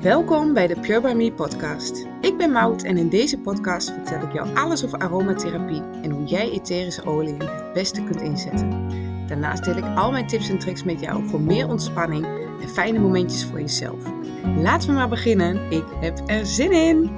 Welkom bij de Pure By Me podcast. Ik ben Maud en in deze podcast vertel ik jou alles over aromatherapie en hoe jij etherische oliën het beste kunt inzetten. Daarnaast deel ik al mijn tips en tricks met jou voor meer ontspanning en fijne momentjes voor jezelf. Laten we maar beginnen. Ik heb er zin in!